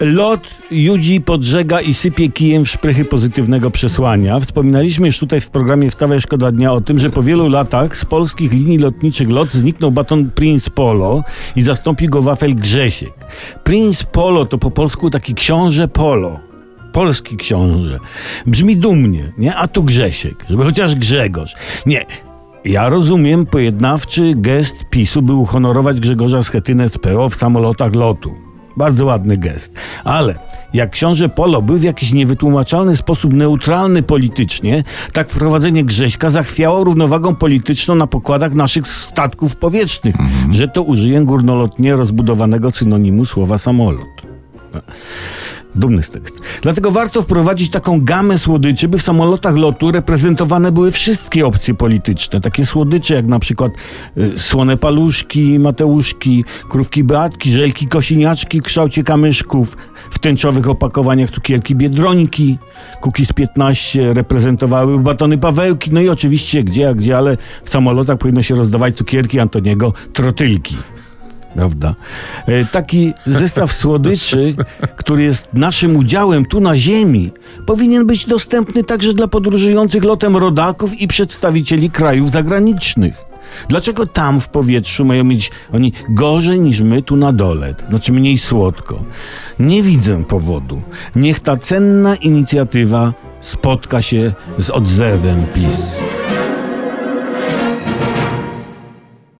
Lot Judzi podżega i sypie kijem w szprychy pozytywnego przesłania. Wspominaliśmy już tutaj w programie Wstawaj Szkoda Dnia o tym, że po wielu latach z polskich linii lotniczych LOT zniknął baton Prince Polo i zastąpił go wafel Grzesiek. Prince Polo to po polsku taki książę Polo. Polski książę. Brzmi dumnie, nie? A tu Grzesiek, żeby chociaż Grzegorz. Nie, ja rozumiem pojednawczy gest PiSu, by uhonorować Grzegorza Schetynę z PO w samolotach lotu. Bardzo ładny gest. Ale jak książę Polo był w jakiś niewytłumaczalny sposób neutralny politycznie, tak wprowadzenie Grześka zachwiało równowagą polityczną na pokładach naszych statków powietrznych, że to użyję górnolotnie rozbudowanego synonimu słowa samolot. Dumny z tekstu. Dlatego warto wprowadzić taką gamę słodyczy, by w samolotach lotu reprezentowane były wszystkie opcje polityczne. Takie słodycze jak na przykład y, słone paluszki, mateuszki, krówki beatki, żelki kosiniaczki w kształcie kamyszków, w tęczowych opakowaniach cukierki biedrońki, z 15 reprezentowały batony Pawełki, no i oczywiście gdzie, a gdzie, ale w samolotach powinno się rozdawać cukierki Antoniego trotylki prawda? E, taki zestaw słodyczy, który jest naszym udziałem tu na Ziemi, powinien być dostępny także dla podróżujących lotem rodaków i przedstawicieli krajów zagranicznych. Dlaczego tam w powietrzu mają mieć oni gorzej niż my tu na dole? Znaczy mniej słodko. Nie widzę powodu. Niech ta cenna inicjatywa spotka się z odzewem PiS.